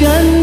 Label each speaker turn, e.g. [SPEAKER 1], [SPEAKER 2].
[SPEAKER 1] gần